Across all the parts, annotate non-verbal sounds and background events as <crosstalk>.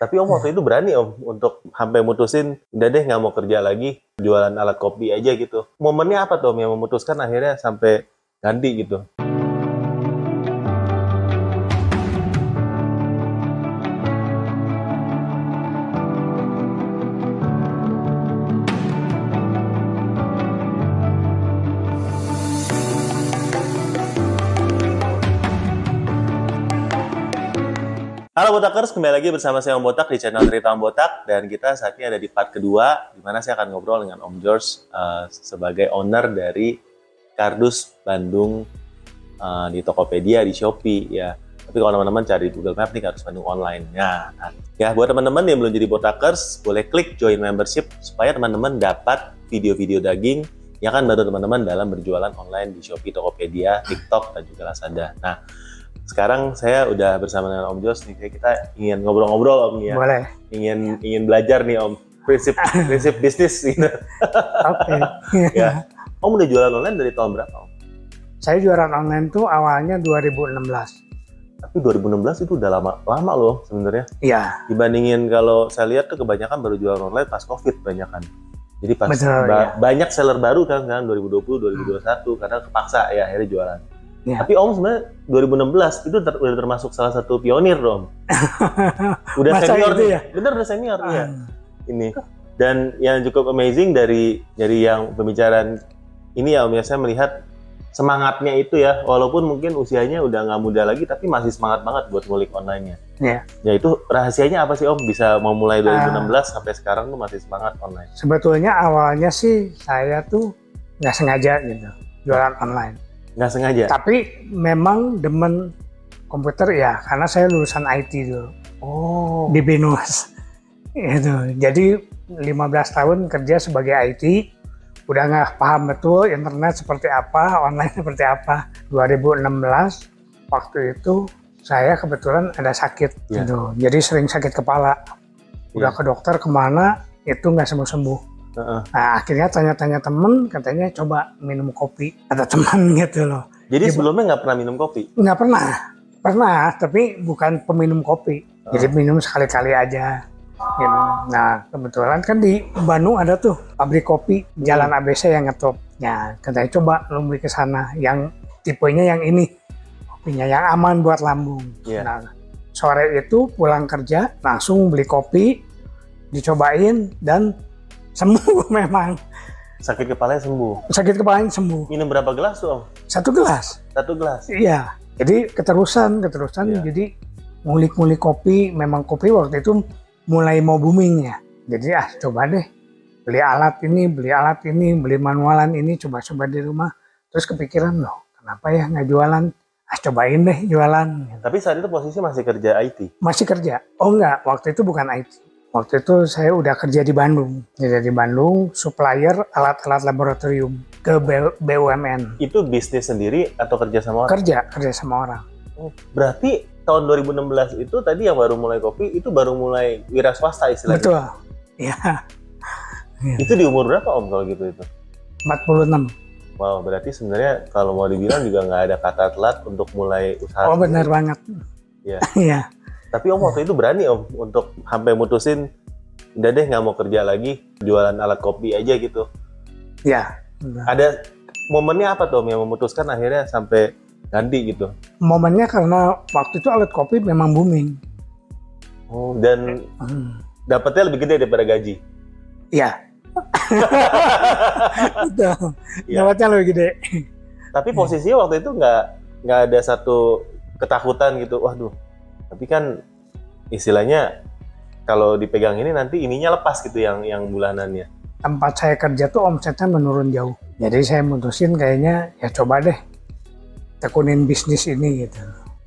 Tapi om waktu itu berani om untuk sampai mutusin udah deh nggak mau kerja lagi jualan alat kopi aja gitu. Momennya apa tuh om yang memutuskan akhirnya sampai ganti gitu? Halo Botakers, kembali lagi bersama saya Om Botak di channel Cerita Om Botak dan kita saat ini ada di part kedua di mana saya akan ngobrol dengan Om George uh, sebagai owner dari Kardus Bandung uh, di Tokopedia di Shopee ya. Tapi kalau teman-teman cari Google Map nih Kardus Bandung online. Ya, nah, ya buat teman-teman yang belum jadi Botakers boleh klik join membership supaya teman-teman dapat video-video daging yang akan bantu teman-teman dalam berjualan online di Shopee, Tokopedia, TikTok dan juga Lazada. Nah, sekarang saya udah bersama dengan Om Jos nih, kita ingin ngobrol-ngobrol Om ya. Boleh. Ingin ingin belajar nih Om prinsip <laughs> prinsip bisnis gitu. Oke. <laughs> ya. Om udah jualan online dari tahun berapa Om? Saya jualan online tuh awalnya 2016. Tapi 2016 itu udah lama lama loh sebenarnya. Iya. Dibandingin kalau saya lihat tuh kebanyakan baru jualan online pas Covid banyak kan. Jadi pas Betul, ba- ya. banyak seller baru kan kan 2020 2021 karena kepaksa ya akhirnya jualan. Ya. Tapi Om sebenarnya 2016 itu ter- udah termasuk salah satu pionir dong. <laughs> Udah Masa senior itu ya? Bener udah senior ya. Ah, Ini. Dan yang cukup amazing dari dari yang pembicaraan ini ya Om ya saya melihat semangatnya itu ya walaupun mungkin usianya udah nggak muda lagi tapi masih semangat banget buat ngulik online-nya. Iya. Ya itu rahasianya apa sih Om bisa mau mulai Ah. 2016 sampai sekarang tuh masih semangat online? Sebetulnya awalnya sih saya tuh nggak sengaja gitu jualan online. Nggak sengaja. Tapi memang demen komputer ya karena saya lulusan IT dulu Oh. di Binus. <laughs> Itu. Jadi 15 tahun kerja sebagai IT udah nggak paham betul internet seperti apa, online <laughs> seperti apa. 2016 waktu itu saya kebetulan ada sakit Iya. gitu. Jadi sering sakit kepala. Udah Iya. ke dokter ke mana itu nggak sembuh-sembuh. Heeh. Nah akhirnya tanya-tanya temen katanya coba minum kopi. Ada teman <laughs> gitu loh. Jadi Bu. sebelumnya nggak pernah minum kopi. Nggak pernah. Pernah, tapi bukan peminum kopi. Jadi minum sekali-kali aja. Gitu. Nah, kebetulan kan di Bandung ada tuh pabrik kopi Jalan ABC yang ngetop. Ya, katanya coba lu beli ke sana yang tipenya yang ini. Kopinya yang aman buat lambung. Iya. Nah, sore itu pulang kerja langsung beli kopi, dicobain dan sembuh memang. Sakit kepalanya sembuh. Sakit kepalanya sembuh. Minum berapa gelas tuh Om? Satu gelas. Satu gelas. Iya, jadi keterusan, keterusan. Iya. Jadi ngulik-ngulik kopi, memang kopi waktu itu mulai mau booming ya. Jadi ah coba deh beli alat ini, beli alat ini, beli manualan ini, coba-coba di rumah. Terus kepikiran loh, kenapa ya nggak jualan? Ah cobain deh jualan. Tapi saat itu posisi masih kerja IT. Masih kerja? Oh enggak, waktu itu bukan IT. Waktu itu saya udah kerja di Bandung. Kerja di Bandung, supplier alat-alat laboratorium ke BUMN. Itu bisnis sendiri atau kerja sama orang? Kerja, kerja sama orang. Oh, Berarti tahun 2016 itu tadi yang baru mulai kopi itu baru mulai wira swasta istilahnya. Betul. Ya, Itu di umur berapa Om kalau gitu itu? 46. Wow, berarti sebenarnya kalau mau dibilang juga nggak ada kata telat untuk mulai usaha. Oh benar banget. Iya. <laughs> Iya. Tapi Om waktu itu berani Om untuk sampai mutusin udah deh nggak mau kerja lagi jualan alat kopi aja gitu. Benar. Ada momennya apa tuh Om yang memutuskan akhirnya sampai ganti gitu? Momennya karena waktu itu alat kopi memang booming. Oh, dan Hmm. dapatnya lebih gede daripada gaji. <laughs> Iya. Betul. Iya. Dapatnya lebih gede. Tapi posisinya waktu itu nggak nggak ada satu ketakutan gitu. Waduh. Tapi kan istilahnya kalau dipegang ini nanti ininya lepas gitu yang yang bulanannya. Tempat saya kerja tuh omsetnya menurun jauh. Jadi saya mutusin kayaknya ya coba deh tekunin bisnis ini gitu.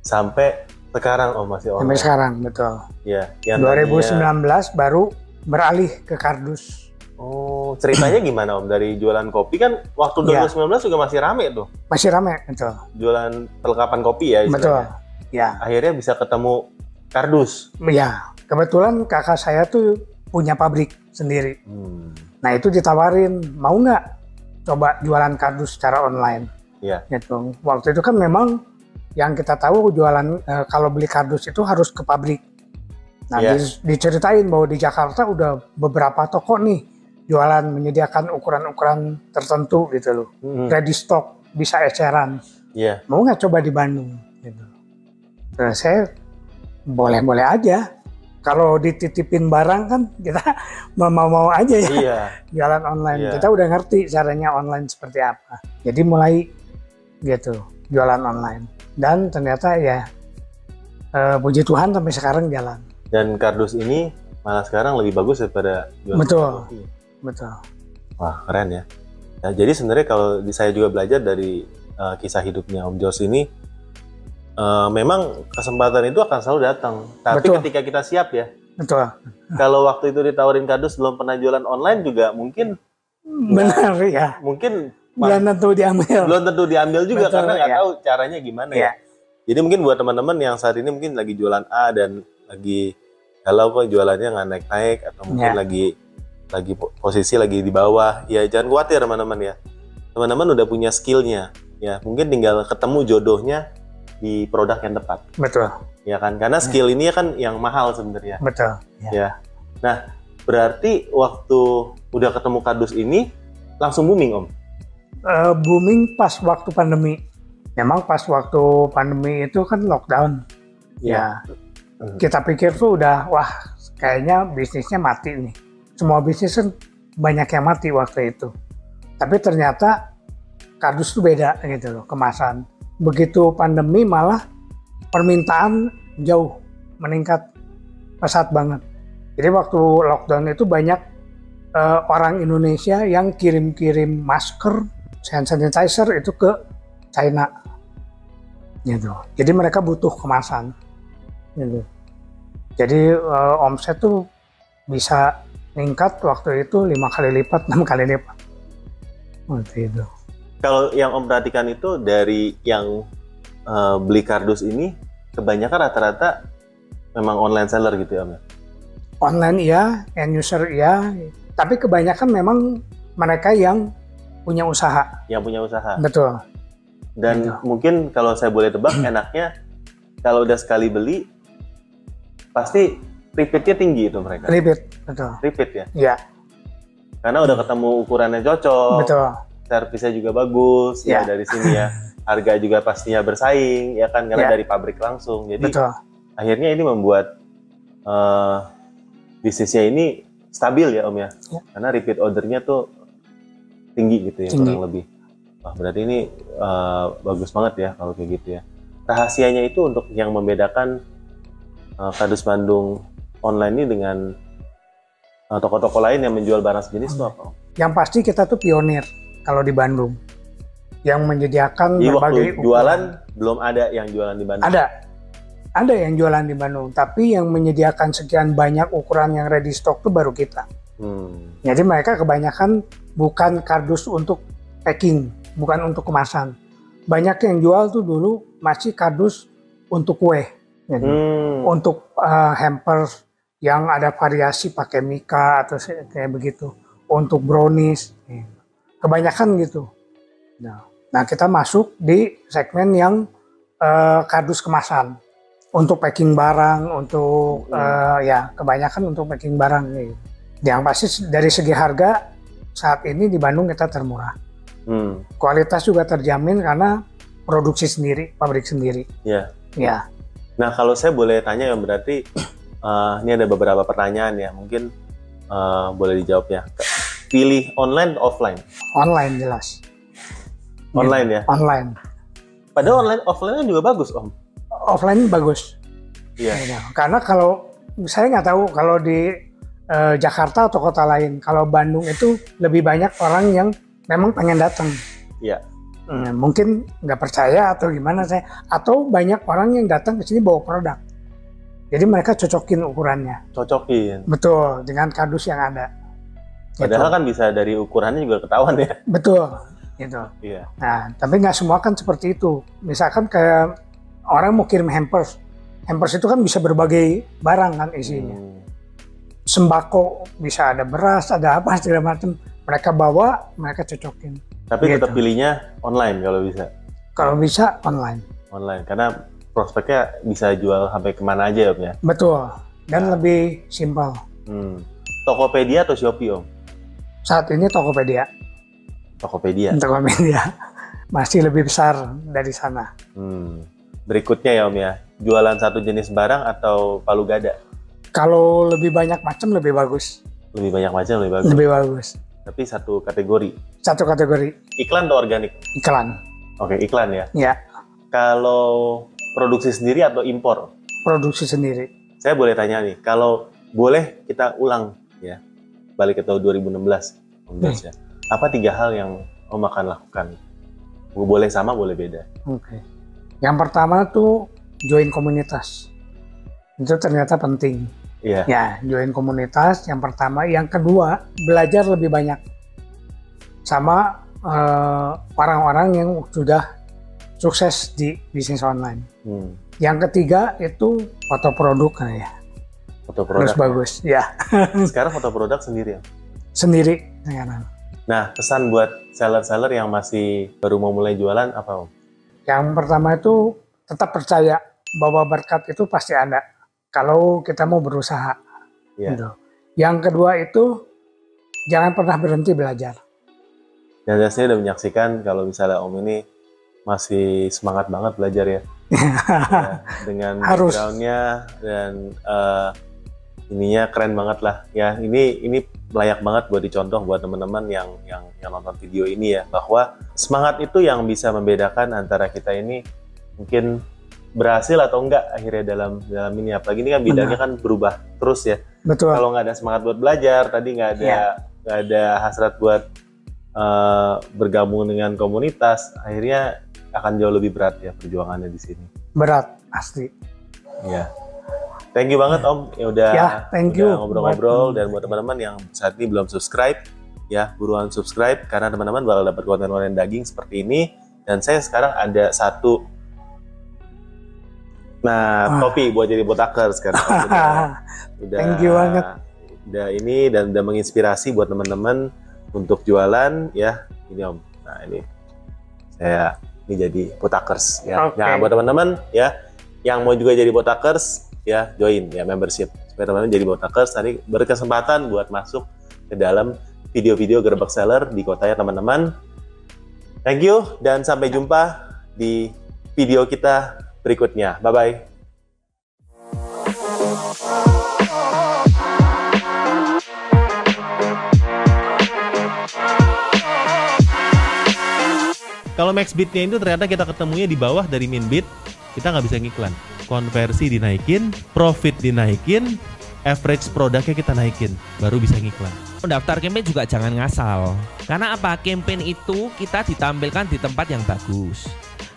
Sampai sekarang oh masih Sampai online. sekarang betul. Ya, yang 2019 tadinya- baru beralih ke kardus. Oh, ceritanya gimana Om? Dari jualan kopi kan waktu Iya. 2019 juga masih rame tuh. Masih ramai betul. Jualan perlengkapan kopi ya Betul. Ya. Akhirnya bisa ketemu kardus. Ya, kebetulan kakak saya tuh punya pabrik sendiri. Hmm. Nah itu ditawarin, mau nggak coba jualan kardus secara online? Iya. Gitu. Waktu itu kan memang yang kita tahu jualan eh, kalau beli kardus itu harus ke pabrik. Nah, di- diceritain bahwa di Jakarta udah beberapa toko nih jualan menyediakan ukuran-ukuran tertentu gitu loh. Mm-mm. Ready stock, bisa eceran. Iya. Mau nggak coba di Bandung? Gitu. Nah, saya boleh-boleh aja. Kalau dititipin barang kan kita <laughs> mau-mau aja ya Iya. <laughs> jualan online. Iya. Kita udah ngerti caranya online seperti apa. Jadi mulai gitu jualan online. Dan ternyata ya eh, puji Tuhan sampai sekarang jalan. Dan kardus ini malah sekarang lebih bagus daripada jualan Betul. kopi. Betul. Wah, keren ya. Nah, jadi sebenarnya kalau saya juga belajar dari uh, kisah hidupnya Om Jos ini, uh, memang kesempatan itu akan selalu datang. Tapi Betul. ketika kita siap ya, Betul. kalau waktu itu ditawarin kardus belum pernah jualan online juga mungkin Benar ya. mungkin Belum tentu diambil. belum tentu diambil juga Betul, karena nggak ya. tahu caranya gimana ya. Iya. Jadi mungkin buat teman-teman yang saat ini mungkin lagi jualan A dan lagi kalau kok jualannya nggak naik-naik atau mungkin Ya. lagi lagi po- posisi lagi di bawah, ya jangan khawatir teman-teman ya. Teman-teman udah punya skillnya, ya mungkin tinggal ketemu jodohnya di produk yang tepat, Betul. ya kan? Karena skill ini kan yang mahal sebenarnya. Betul. Ya. Ya. Berarti waktu udah ketemu kardus ini langsung booming om. Eh, booming pas waktu pandemi. Memang pas waktu pandemi itu kan lockdown. Ya. Hmm. Kita pikir tuh udah wah kayaknya bisnisnya mati nih. Semua bisnis kan banyak yang mati waktu itu. Tapi ternyata kardus tuh beda gitu loh kemasan. Begitu pandemi malah permintaan jauh meningkat pesat banget. Jadi waktu lockdown itu banyak eh, orang Indonesia yang kirim-kirim masker, hand sanitizer itu ke China. Gitu. Jadi mereka butuh kemasan. Gitu. Jadi eh, omset tuh bisa meningkat waktu itu lima kali lipat, <laughs> enam kali lipat. Waktu itu. Kalau yang om perhatikan itu dari yang eh, beli kardus ini kebanyakan rata-rata memang online seller gitu ya om. ya? Online iya, end user iya, tapi kebanyakan memang mereka yang punya usaha. Yang punya usaha. Betul. Dan Gitu. mungkin kalau saya boleh tebak <clears throat> enaknya kalau udah sekali beli pasti repeatnya tinggi itu mereka. Repeat, betul. Repeat ya. Iya, Karena udah ketemu ukurannya cocok, betul. Servisnya juga bagus ya Ya. dari sini ya. Harga juga pastinya bersaing ya kan karena Ya. dari pabrik langsung. Jadi Betul. akhirnya ini membuat eh, bisnisnya ini stabil ya Om ya. Ya. Karena repeat ordernya tuh tinggi gitu ya Tinggi. kurang lebih. Wah, berarti ini eh, bagus banget ya kalau kayak gitu ya. Rahasianya itu untuk yang membedakan eh, kardus Bandung online ini dengan toko-toko lain yang menjual barang sejenis itu apa? Yang pasti kita tuh pionir kalau di Bandung. Yang menyediakan Jadi waktu berbagai jualan ukuran. belum ada yang jualan di Bandung. Ada. Ada yang jualan di Bandung, tapi yang menyediakan sekian banyak ukuran yang ready stock tuh baru kita. Hmm. Jadi mereka kebanyakan bukan kardus untuk packing, bukan untuk kemasan. Banyak yang jual tuh dulu masih kardus untuk kue. gitu. Hmm. Untuk uh, hampers yang ada variasi pakai mika atau kayak begitu. Untuk brownies. Kebanyakan gitu. Nah, nah, kita masuk di segmen yang uh, kardus kemasan. Untuk packing barang, untuk uh, ya kebanyakan untuk packing barang. Gitu. Yang pasti dari segi harga saat ini di Bandung kita termurah. Hmm. Kualitas juga terjamin karena produksi sendiri, pabrik sendiri. Ya. Ya, Nah, kalau saya boleh tanya yang berarti eh, ini ada beberapa pertanyaan ya, mungkin eh, boleh dijawab ya. Pilih online offline? online jelas. Online ya. Online. Padahal online offline juga bagus, Om. Offline bagus. Iya. Ya, Karena kalau saya nggak tahu kalau di eh, Jakarta atau kota lain, kalau Bandung itu lebih banyak orang yang memang pengen datang. Iya. Hmm, mungkin nggak percaya atau gimana saya, atau banyak orang yang datang ke sini bawa produk. Jadi mereka cocokin ukurannya, Cocokin. betul dengan kardus yang ada. Padahal Gitu. kan bisa dari ukurannya juga ketahuan ya. betul, gitu. Iya. Nah, tapi nggak semua kan seperti itu. Misalkan kayak orang mau kirim hampers, hampers itu kan bisa berbagai barang kan isinya. Hmm. Sembako bisa ada beras, ada apa segala macam. Mereka bawa, mereka cocokin. Tapi Gitu. tetap pilihnya online kalau bisa. Kalau bisa online, Online karena prospeknya bisa jual sampai ke mana aja ya, Om ya. betul. dan lebih simpel. Hmm. Tokopedia atau Shopee om? Saat ini Tokopedia, Tokopedia. Tokopedia masih lebih besar dari sana. Hmm. Berikutnya ya om ya, jualan satu jenis barang atau palu gada? Kalau lebih banyak macam lebih bagus, Lebih banyak macam lebih bagus. lebih bagus. Tapi satu kategori. Satu kategori Iklan atau organik? iklan, Oke, iklan ya. ya Kalau produksi sendiri atau impor? produksi sendiri. Saya boleh tanya nih, kalau boleh kita ulang balik ke tahun 2016, Om Jos ya. Apa tiga hal yang Om akan lakukan? Boleh sama, boleh beda. Oke. Yang pertama tuh join komunitas. Itu ternyata penting. Iya. Ya, join komunitas yang pertama. Yang kedua, belajar lebih banyak. Sama eh, orang-orang yang sudah sukses di bisnis online. Hmm. Yang ketiga itu foto produk nah ya. Foto Harus produk. bagus. Ya, <laughs> Sekarang foto produk sendiri ya. sendiri sekarang. Nah, pesan buat seller-seller yang masih baru mau mulai jualan apa Om? Yang pertama itu tetap percaya bahwa berkat itu pasti ada. Kalau kita mau berusaha. Iya. Gitu. Yang kedua itu jangan pernah berhenti belajar. Dan saya udah menyaksikan kalau misalnya Om ini masih semangat banget belajar ya. <laughs> Ya, dengan Harus. backgroundnya dan eh, ininya keren banget lah ya ini ini layak banget buat dicontoh buat teman-teman yang yang yang nonton video ini ya bahwa semangat itu yang bisa membedakan antara kita ini mungkin berhasil atau enggak akhirnya dalam dalam ini apalagi ini kan bidangnya kan berubah terus ya Betul. kalau nggak ada semangat buat belajar tadi nggak ada Iya. nggak ada hasrat buat eh, bergabung dengan komunitas akhirnya akan jauh lebih berat ya perjuangannya di sini Berat pasti. ya thank you banget om. Ya udah Ya, thank udah you. ngobrol-ngobrol. Dan buat teman-teman yang saat ini belum subscribe ya buruan subscribe. Karena teman-teman bakal dapat konten-konten daging seperti ini. Dan saya sekarang ada satu nah Wah. kopi buat jadi botaker sekarang. <laughs> Udah, udah. Thank you banget. udah ini dan udah menginspirasi buat teman-teman untuk jualan ya. Ini om. Nah ini. Saya ini jadi botakers ya. Oke. nah buat teman-teman ya yang mau juga jadi botakers ya join ya membership. Supaya teman-teman jadi botakers tadi berkesempatan buat masuk ke dalam video-video gerbek seller di kotanya teman-teman. Thank you dan sampai jumpa di video kita berikutnya. Bye bye Kalau max bidnya itu ternyata kita ketemunya di bawah dari min bid, kita nggak bisa ngiklan. Konversi dinaikin, profit dinaikin, average produknya kita naikin, baru bisa ngiklan. Daftar campaign juga jangan ngasal. Karena apa? Campaign itu kita ditampilkan di tempat yang bagus.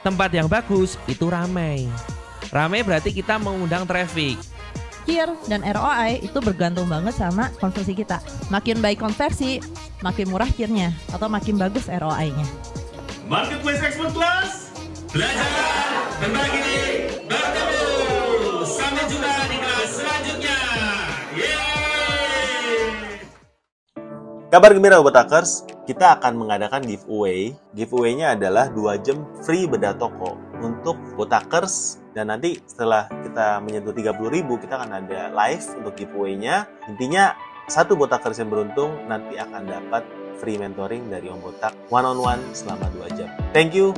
Tempat yang bagus itu ramai. Ramai berarti kita mengundang traffic. Kier dan ROI itu bergantung banget sama konversi kita. Makin baik konversi, makin murah kirnya atau makin bagus ROI-nya. Marketplace Expert Class Belajar, berbagi, bertemu Sampai jumpa di kelas selanjutnya Yeay Kabar gembira Botakers, kita akan mengadakan giveaway. Giveaway-nya adalah 2 jam free bedah toko untuk Botakers dan nanti setelah kita menyentuh 30.000 kita akan ada live untuk giveaway-nya. Intinya satu Botakers yang beruntung nanti akan dapat free mentoring dari Om Botak one on one selama 2 jam. Thank you